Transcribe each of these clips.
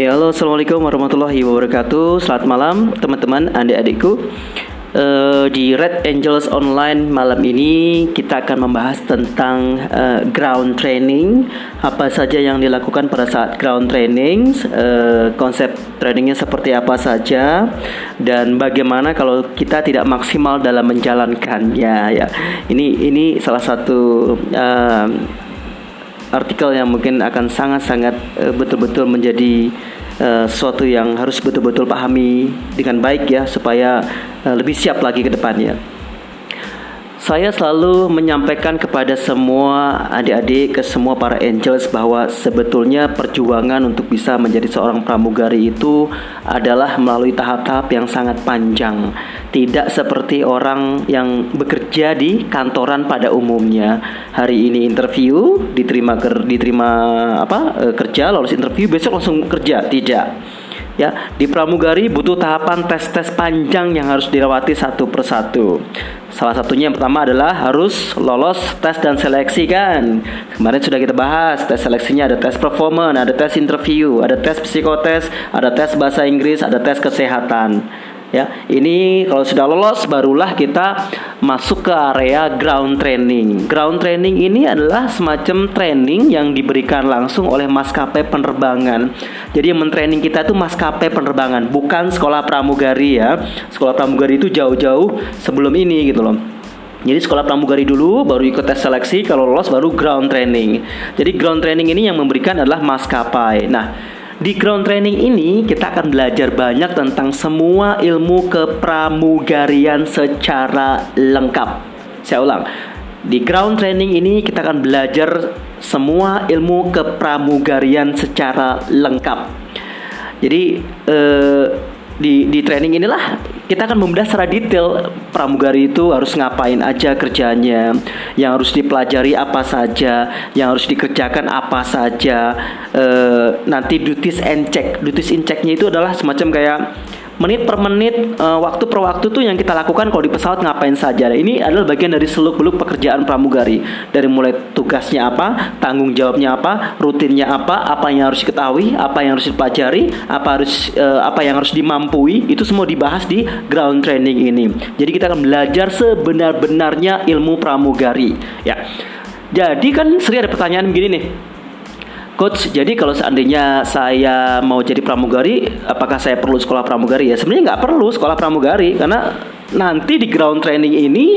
Ya, halo, assalamualaikum warahmatullahi wabarakatuh. Selamat malam, teman-teman, adik-adikku. Uh, di Red Angels Online malam ini kita akan membahas tentang uh, ground training, apa saja yang dilakukan pada saat ground training, uh, konsep trainingnya seperti apa saja, dan bagaimana kalau kita tidak maksimal dalam menjalankannya. Ya, ini ini salah satu uh, artikel yang mungkin akan sangat-sangat uh, betul-betul menjadi uh, sesuatu yang harus betul-betul pahami dengan baik ya supaya uh, lebih siap lagi ke depannya. Saya selalu menyampaikan kepada semua adik-adik, ke semua para angels bahwa sebetulnya perjuangan untuk bisa menjadi seorang pramugari itu adalah melalui tahap-tahap yang sangat panjang. Tidak seperti orang yang bekerja di kantoran pada umumnya. Hari ini interview, diterima ker, diterima apa? E, kerja, lolos interview, besok langsung kerja. Tidak ya di pramugari butuh tahapan tes-tes panjang yang harus dilewati satu persatu. Salah satunya yang pertama adalah harus lolos tes dan seleksi kan? Kemarin sudah kita bahas tes seleksinya ada tes performance ada tes interview ada tes psikotes ada tes bahasa Inggris ada tes kesehatan ya ini kalau sudah lolos barulah kita masuk ke area ground training ground training ini adalah semacam training yang diberikan langsung oleh maskapai penerbangan jadi yang mentraining kita itu maskapai penerbangan bukan sekolah pramugari ya sekolah pramugari itu jauh-jauh sebelum ini gitu loh jadi sekolah pramugari dulu, baru ikut tes seleksi, kalau lolos baru ground training. Jadi ground training ini yang memberikan adalah maskapai. Nah, di ground training ini kita akan belajar banyak tentang semua ilmu kepramugarian secara lengkap. Saya ulang. Di ground training ini kita akan belajar semua ilmu kepramugarian secara lengkap. Jadi eh, di di training inilah kita akan membahas secara detail pramugari itu harus ngapain aja kerjanya, yang harus dipelajari apa saja, yang harus dikerjakan apa saja. E, nanti duties and check, duties in checknya itu adalah semacam kayak menit per menit, uh, waktu per waktu tuh yang kita lakukan kalau di pesawat ngapain saja. Ini adalah bagian dari seluk-beluk pekerjaan pramugari. Dari mulai tugasnya apa, tanggung jawabnya apa, rutinnya apa, apa yang harus diketahui, apa yang harus dipelajari, apa harus uh, apa yang harus dimampui, itu semua dibahas di ground training ini. Jadi kita akan belajar sebenar-benarnya ilmu pramugari, ya. Jadi kan sering ada pertanyaan begini nih Coach, jadi kalau seandainya saya mau jadi pramugari, apakah saya perlu sekolah pramugari ya? Sebenarnya nggak perlu sekolah pramugari karena nanti di ground training ini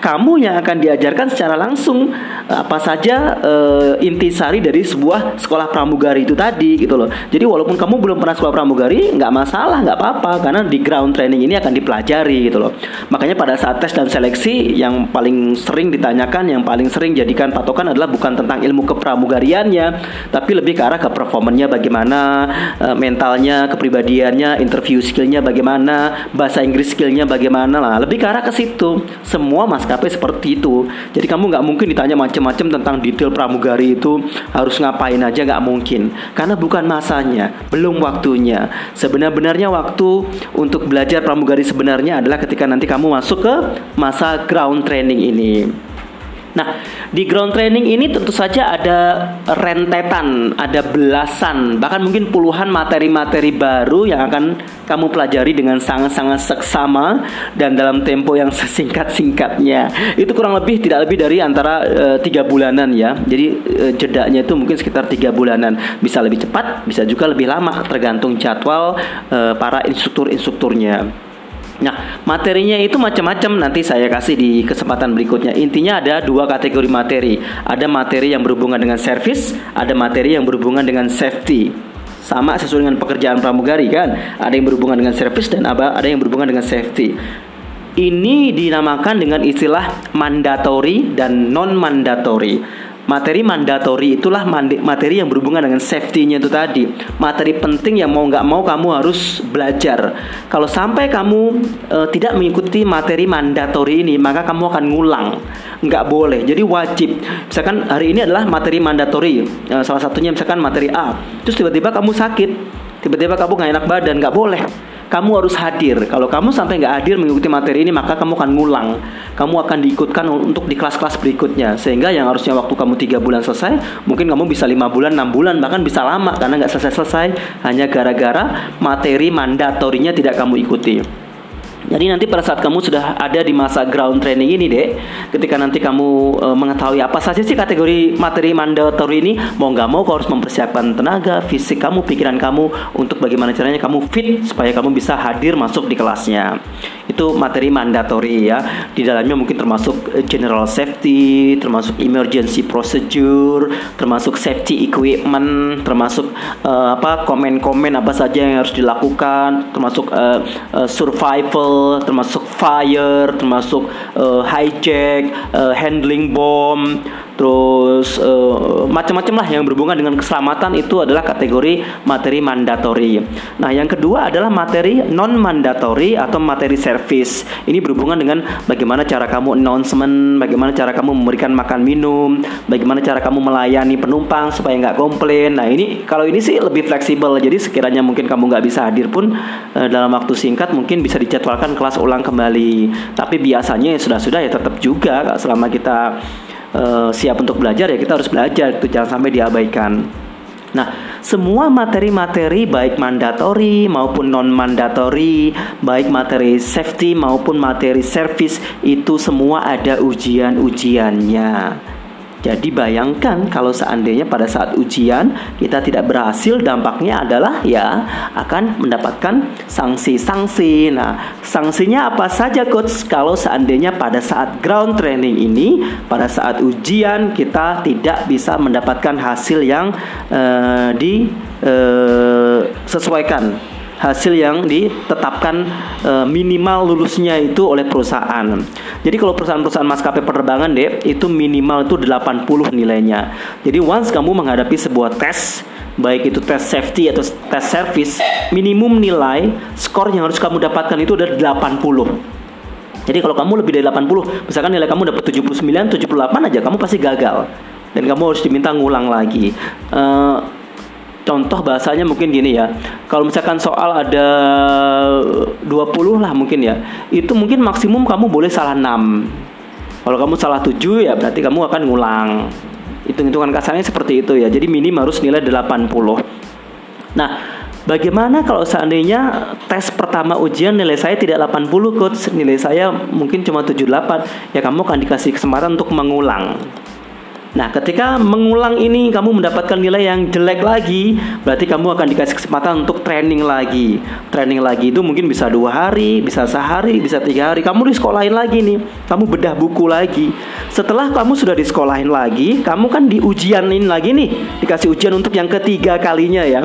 kamu yang akan diajarkan secara langsung eh, apa saja uh, intisari dari sebuah sekolah pramugari itu tadi gitu loh. Jadi walaupun kamu belum pernah sekolah pramugari nggak masalah nggak apa-apa karena di ground training ini akan dipelajari gitu loh. Makanya pada saat tes dan seleksi yang paling sering ditanyakan, yang paling sering jadikan patokan adalah bukan tentang ilmu kepramugariannya, tapi lebih ke arah ke performanya bagaimana, uh, mentalnya, kepribadiannya, interview skillnya bagaimana, bahasa Inggris skillnya bagaimana lah. Lebih ke arah ke situ. Semua mas maskapai seperti itu. Jadi kamu nggak mungkin ditanya macam-macam tentang detail pramugari itu harus ngapain aja nggak mungkin. Karena bukan masanya, belum waktunya. Sebenar-benarnya waktu untuk belajar pramugari sebenarnya adalah ketika nanti kamu masuk ke masa ground training ini. Nah, di ground training ini tentu saja ada rentetan, ada belasan, bahkan mungkin puluhan materi-materi baru yang akan kamu pelajari dengan sangat-sangat seksama dan dalam tempo yang sesingkat-singkatnya. Itu kurang lebih tidak lebih dari antara e, tiga bulanan ya. Jadi e, jedanya itu mungkin sekitar tiga bulanan. Bisa lebih cepat, bisa juga lebih lama, tergantung jadwal e, para instruktur-instrukturnya. Nah, materinya itu macam-macam nanti saya kasih di kesempatan berikutnya. Intinya ada dua kategori materi. Ada materi yang berhubungan dengan service, ada materi yang berhubungan dengan safety. Sama sesuai dengan pekerjaan pramugari kan. Ada yang berhubungan dengan service dan ada yang berhubungan dengan safety. Ini dinamakan dengan istilah mandatory dan non mandatory materi mandatori itulah materi yang berhubungan dengan safety-nya itu tadi. Materi penting yang mau nggak mau kamu harus belajar. Kalau sampai kamu e, tidak mengikuti materi mandatori ini maka kamu akan ngulang. Nggak boleh. Jadi wajib. Misalkan hari ini adalah materi mandatori e, salah satunya misalkan materi A. Terus tiba-tiba kamu sakit. Tiba-tiba kamu nggak enak badan. Nggak boleh kamu harus hadir. Kalau kamu sampai nggak hadir mengikuti materi ini, maka kamu akan ngulang. Kamu akan diikutkan untuk di kelas-kelas berikutnya. Sehingga yang harusnya waktu kamu tiga bulan selesai, mungkin kamu bisa lima bulan, enam bulan, bahkan bisa lama karena nggak selesai-selesai hanya gara-gara materi mandatorinya tidak kamu ikuti. Jadi nanti pada saat kamu sudah ada di masa ground training ini deh, ketika nanti kamu e, mengetahui apa saja sih kategori materi mandatory ini, mau nggak mau kau harus mempersiapkan tenaga, fisik kamu, pikiran kamu untuk bagaimana caranya kamu fit supaya kamu bisa hadir masuk di kelasnya. Itu materi mandatory ya. Di dalamnya mungkin termasuk eh, general safety, termasuk emergency procedure, termasuk safety equipment, termasuk e, apa komen-komen apa saja yang harus dilakukan, termasuk e, e, termasuk fire, termasuk uh, hijack, uh, handling bom, terus uh, macam-macam lah yang berhubungan dengan keselamatan itu adalah kategori materi mandatori. Nah, yang kedua adalah materi non mandatori atau materi service. Ini berhubungan dengan bagaimana cara kamu announcement, bagaimana cara kamu memberikan makan minum, bagaimana cara kamu melayani penumpang supaya nggak komplain. Nah, ini kalau ini sih lebih fleksibel. Jadi sekiranya mungkin kamu nggak bisa hadir pun uh, dalam waktu singkat mungkin bisa dijadwalkan kelas ulang kembali. Tapi biasanya ya sudah-sudah ya tetap juga selama kita uh, siap untuk belajar ya kita harus belajar itu jangan sampai diabaikan. Nah, semua materi-materi baik mandatori maupun non mandatori, baik materi safety maupun materi service itu semua ada ujian-ujiannya. Jadi bayangkan kalau seandainya pada saat ujian kita tidak berhasil dampaknya adalah ya akan mendapatkan sanksi-sanksi. Nah, sanksinya apa saja coach kalau seandainya pada saat ground training ini pada saat ujian kita tidak bisa mendapatkan hasil yang uh, disesuaikan uh, hasil yang ditetapkan e, minimal lulusnya itu oleh perusahaan. Jadi kalau perusahaan-perusahaan maskapai penerbangan deh itu minimal itu 80 nilainya. Jadi once kamu menghadapi sebuah tes baik itu tes safety atau tes service, minimum nilai skor yang harus kamu dapatkan itu adalah 80. Jadi kalau kamu lebih dari 80, misalkan nilai kamu dapat 79, 78 aja, kamu pasti gagal. Dan kamu harus diminta ngulang lagi. Uh, contoh bahasanya mungkin gini ya. Kalau misalkan soal ada 20 lah mungkin ya. Itu mungkin maksimum kamu boleh salah 6. Kalau kamu salah 7 ya berarti kamu akan ngulang. Hitung-hitungan kasarnya seperti itu ya. Jadi minim harus nilai 80. Nah, Bagaimana kalau seandainya tes pertama ujian nilai saya tidak 80 coach, nilai saya mungkin cuma 78, ya kamu akan dikasih kesempatan untuk mengulang. Nah, ketika mengulang ini kamu mendapatkan nilai yang jelek lagi, berarti kamu akan dikasih kesempatan untuk training lagi. Training lagi itu mungkin bisa dua hari, bisa sehari, bisa tiga hari. Kamu di sekolahin lagi nih, kamu bedah buku lagi. Setelah kamu sudah di sekolahin lagi, kamu kan diujianin lagi nih, dikasih ujian untuk yang ketiga kalinya ya.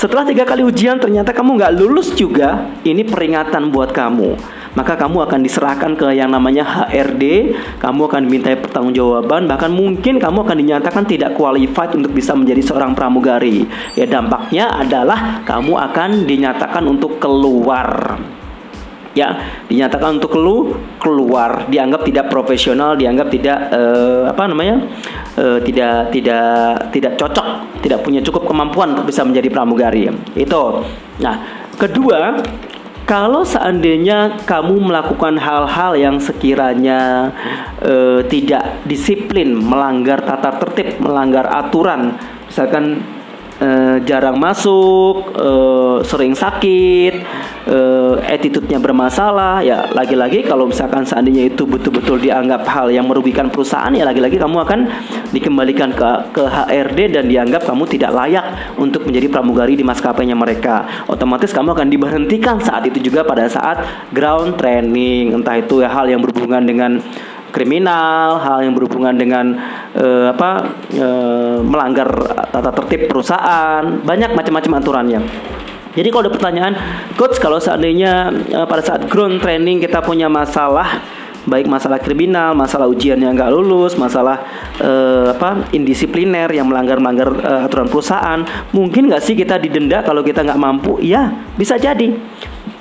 Setelah tiga kali ujian ternyata kamu nggak lulus juga, ini peringatan buat kamu maka kamu akan diserahkan ke yang namanya HRD, kamu akan diminta pertanggungjawaban, bahkan mungkin kamu akan dinyatakan tidak qualified untuk bisa menjadi seorang pramugari. Ya dampaknya adalah kamu akan dinyatakan untuk keluar. Ya dinyatakan untuk kelu keluar. Dianggap tidak profesional dianggap tidak uh, apa namanya uh, tidak tidak tidak cocok tidak punya cukup kemampuan untuk bisa menjadi pramugari. Itu. Nah kedua kalau seandainya kamu melakukan hal-hal yang sekiranya uh, tidak disiplin, melanggar tata tertib, melanggar aturan, misalkan uh, jarang masuk, uh, sering sakit, uh, attitude-nya bermasalah, ya lagi-lagi kalau misalkan seandainya itu betul-betul dianggap hal yang merugikan perusahaan, ya lagi-lagi kamu akan dikembalikan ke ke HRD dan dianggap kamu tidak layak untuk menjadi pramugari di maskapainya mereka. Otomatis kamu akan diberhentikan saat itu juga pada saat ground training, entah itu ya hal yang berhubungan dengan kriminal, hal yang berhubungan dengan uh, apa uh, melanggar tata tertib perusahaan, banyak macam-macam aturannya. Jadi kalau ada pertanyaan, coach kalau seandainya uh, pada saat ground training kita punya masalah baik masalah kriminal, masalah ujian yang nggak lulus, masalah apa indisipliner yang melanggar melanggar aturan perusahaan, mungkin nggak sih kita didenda kalau kita nggak mampu? Ya, bisa jadi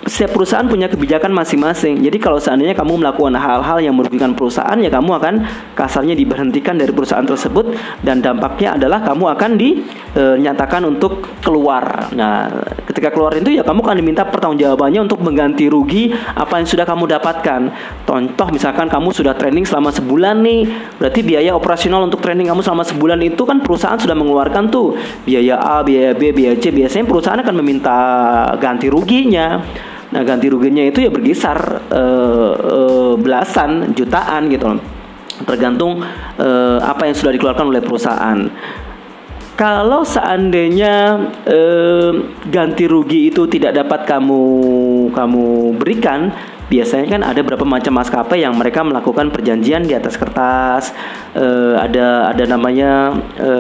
setiap perusahaan punya kebijakan masing-masing. Jadi kalau seandainya kamu melakukan hal-hal yang merugikan perusahaan, ya kamu akan kasarnya diberhentikan dari perusahaan tersebut dan dampaknya adalah kamu akan dinyatakan untuk keluar. Nah, ketika ketika keluar itu ya kamu akan diminta pertanggungjawabannya untuk mengganti rugi apa yang sudah kamu dapatkan. Contoh misalkan kamu sudah training selama sebulan nih, berarti biaya operasional untuk training kamu selama sebulan itu kan perusahaan sudah mengeluarkan tuh biaya A, biaya B, biaya C. Biasanya perusahaan akan meminta ganti ruginya. Nah, ganti ruginya itu ya berkisar uh, uh, belasan jutaan gitu loh. Tergantung uh, apa yang sudah dikeluarkan oleh perusahaan. Kalau seandainya ganti rugi itu tidak dapat kamu kamu berikan, biasanya kan ada beberapa macam maskapai yang mereka melakukan perjanjian di atas kertas. Ada ada namanya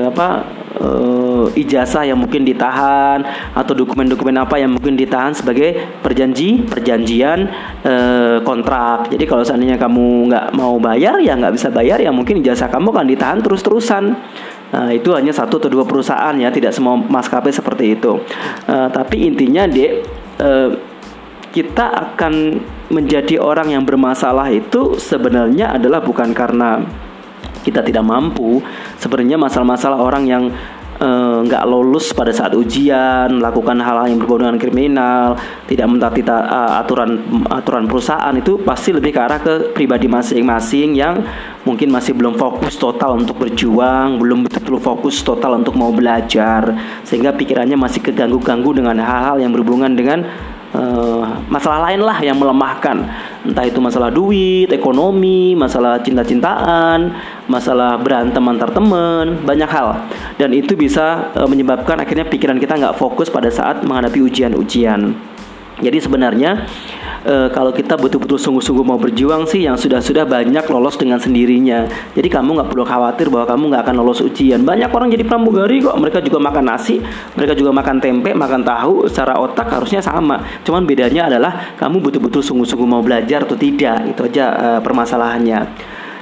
apa eh, ijazah yang mungkin ditahan atau dokumen-dokumen apa yang mungkin ditahan sebagai perjanji perjanjian eh, kontrak. Jadi kalau seandainya kamu nggak mau bayar ya nggak bisa bayar ya mungkin ijazah kamu akan ditahan terus-terusan. Nah, itu hanya satu atau dua perusahaan ya, tidak semua maskapai seperti itu. Uh, tapi intinya, Dek, uh, kita akan menjadi orang yang bermasalah itu sebenarnya adalah bukan karena kita tidak mampu. Sebenarnya masalah-masalah orang yang Eh, nggak uh, lulus pada saat ujian, melakukan hal-hal yang berhubungan dengan kriminal, tidak mentaati uh, aturan aturan perusahaan itu pasti lebih ke arah ke pribadi masing-masing yang mungkin masih belum fokus total untuk berjuang, belum betul-betul fokus total untuk mau belajar, sehingga pikirannya masih keganggu-ganggu dengan hal-hal yang berhubungan dengan uh, masalah lain lah yang melemahkan entah itu masalah duit, ekonomi, masalah cinta-cintaan, masalah berantem antar teman, banyak hal dan itu bisa uh, menyebabkan akhirnya pikiran kita nggak fokus pada saat menghadapi ujian-ujian. Jadi sebenarnya e, kalau kita betul-betul sungguh-sungguh mau berjuang sih yang sudah-sudah banyak lolos dengan sendirinya. Jadi kamu nggak perlu khawatir bahwa kamu nggak akan lolos ujian. Banyak orang jadi pramugari kok. Mereka juga makan nasi, mereka juga makan tempe, makan tahu. Secara otak harusnya sama. Cuman bedanya adalah kamu betul-betul sungguh-sungguh mau belajar atau tidak. Itu aja e, permasalahannya.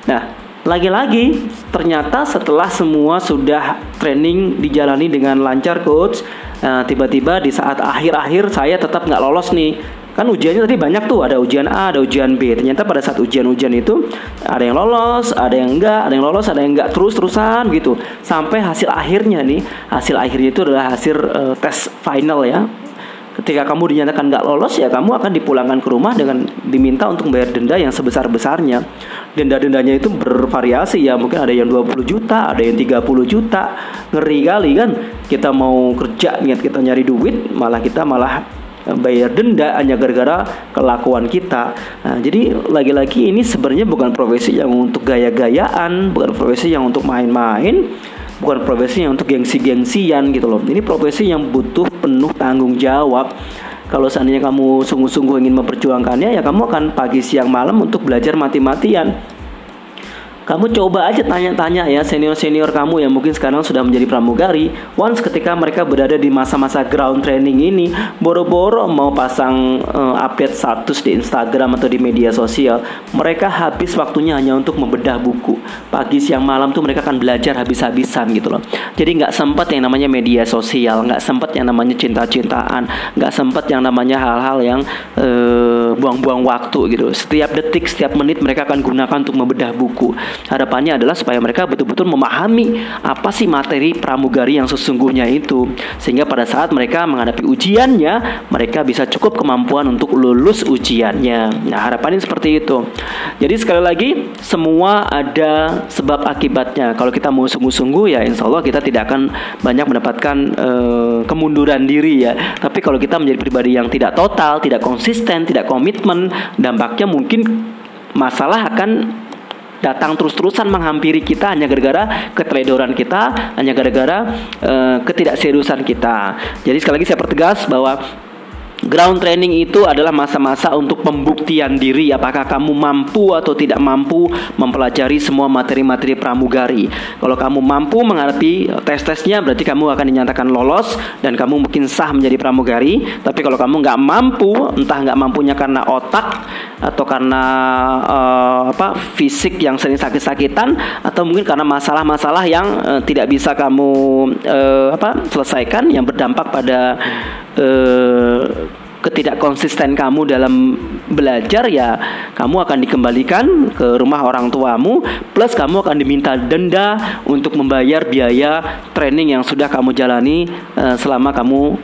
Nah, lagi-lagi ternyata setelah semua sudah training dijalani dengan lancar coach Nah, tiba-tiba di saat akhir-akhir saya tetap nggak lolos nih. Kan ujiannya tadi banyak tuh, ada ujian A, ada ujian B. Ternyata pada saat ujian-ujian itu ada yang lolos, ada yang enggak, ada yang lolos, ada yang enggak terus-terusan gitu. Sampai hasil akhirnya nih, hasil akhirnya itu adalah hasil uh, tes final ya Ketika kamu dinyatakan nggak lolos ya kamu akan dipulangkan ke rumah dengan diminta untuk membayar denda yang sebesar-besarnya. Denda-dendanya itu bervariasi ya, mungkin ada yang 20 juta, ada yang 30 juta. Ngeri kali kan? Kita mau kerja niat kita nyari duit, malah kita malah bayar denda hanya gara-gara kelakuan kita. Nah, jadi lagi-lagi ini sebenarnya bukan profesi yang untuk gaya-gayaan, bukan profesi yang untuk main-main bukan profesi yang untuk gengsi-gengsian gitu loh. Ini profesi yang butuh penuh tanggung jawab. Kalau seandainya kamu sungguh-sungguh ingin memperjuangkannya, ya kamu akan pagi siang malam untuk belajar mati-matian. Kamu coba aja tanya-tanya ya senior-senior kamu yang mungkin sekarang sudah menjadi pramugari. Once ketika mereka berada di masa-masa ground training ini, boro-boro mau pasang uh, update status di Instagram atau di media sosial, mereka habis waktunya hanya untuk membedah buku. Pagi, siang, malam tuh mereka akan belajar habis-habisan gitu loh. Jadi nggak sempat yang namanya media sosial, nggak sempat yang namanya cinta-cintaan, nggak sempat yang namanya hal-hal yang uh, buang-buang waktu gitu. Setiap detik, setiap menit mereka akan gunakan untuk membedah buku harapannya adalah supaya mereka betul-betul memahami apa sih materi pramugari yang sesungguhnya itu. Sehingga pada saat mereka menghadapi ujiannya mereka bisa cukup kemampuan untuk lulus ujiannya. Nah harapannya seperti itu. Jadi sekali lagi semua ada sebab akibatnya. Kalau kita mau sungguh-sungguh ya insya Allah kita tidak akan banyak mendapatkan uh, kemunduran diri ya. Tapi kalau kita menjadi pribadi yang tidak total tidak konsisten tidak komitmen dampaknya mungkin masalah akan datang terus-terusan menghampiri kita hanya gara-gara keteledoran kita, hanya gara-gara uh, ketidakseriusan kita. Jadi sekali lagi saya pertegas bahwa Ground training itu adalah masa-masa untuk pembuktian diri apakah kamu mampu atau tidak mampu mempelajari semua materi-materi pramugari. Kalau kamu mampu menghadapi tes-tesnya berarti kamu akan dinyatakan lolos dan kamu mungkin sah menjadi pramugari. Tapi kalau kamu nggak mampu, entah nggak mampunya karena otak atau karena uh, apa fisik yang sering sakit-sakitan atau mungkin karena masalah-masalah yang uh, tidak bisa kamu uh, apa selesaikan yang berdampak pada uh, ketidakkonsisten kamu dalam belajar ya kamu akan dikembalikan ke rumah orang tuamu plus kamu akan diminta denda untuk membayar biaya training yang sudah kamu jalani uh, selama kamu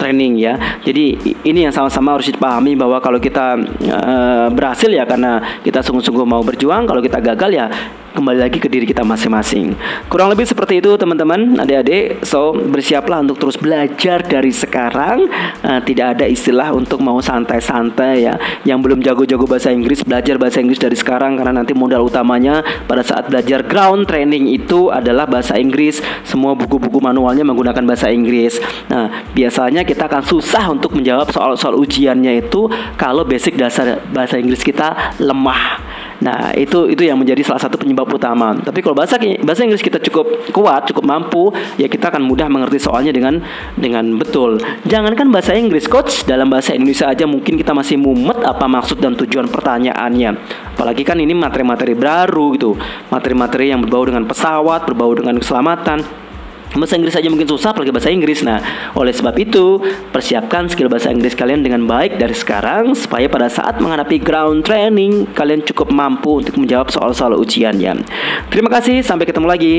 training ya. Jadi ini yang sama-sama harus dipahami bahwa kalau kita uh, berhasil ya karena kita sungguh-sungguh mau berjuang, kalau kita gagal ya kembali lagi ke diri kita masing-masing. Kurang lebih seperti itu teman-teman, adik-adik. So bersiaplah untuk terus belajar dari sekarang. Uh, tidak ada istilah untuk mau santai-santai ya. Yang belum jago-jago bahasa Inggris belajar bahasa Inggris dari sekarang karena nanti modal utamanya pada saat belajar ground training itu adalah bahasa Inggris. Semua buku-buku manualnya menggunakan bahasa Inggris. Nah biasanya kita akan susah untuk menjawab soal-soal ujiannya itu kalau basic dasar bahasa Inggris kita lemah. Nah, itu itu yang menjadi salah satu penyebab utama. Tapi kalau bahasa bahasa Inggris kita cukup kuat, cukup mampu, ya kita akan mudah mengerti soalnya dengan dengan betul. Jangankan bahasa Inggris, coach, dalam bahasa Indonesia aja mungkin kita masih mumet apa maksud dan tujuan pertanyaannya. Apalagi kan ini materi-materi baru gitu. Materi-materi yang berbau dengan pesawat, berbau dengan keselamatan Bahasa Inggris saja mungkin susah apalagi bahasa Inggris. Nah, oleh sebab itu, persiapkan skill bahasa Inggris kalian dengan baik dari sekarang supaya pada saat menghadapi ground training kalian cukup mampu untuk menjawab soal-soal ujiannya. Terima kasih, sampai ketemu lagi.